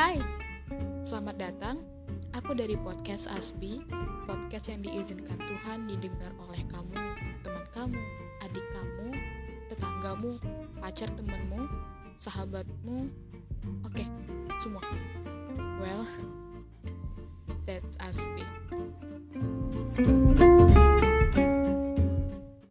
Hai, selamat datang. Aku dari podcast Asbi, podcast yang diizinkan Tuhan didengar oleh kamu, teman kamu, adik kamu, tetanggamu, pacar temanmu, sahabatmu, oke, semua. Well, that's Asbi. thank you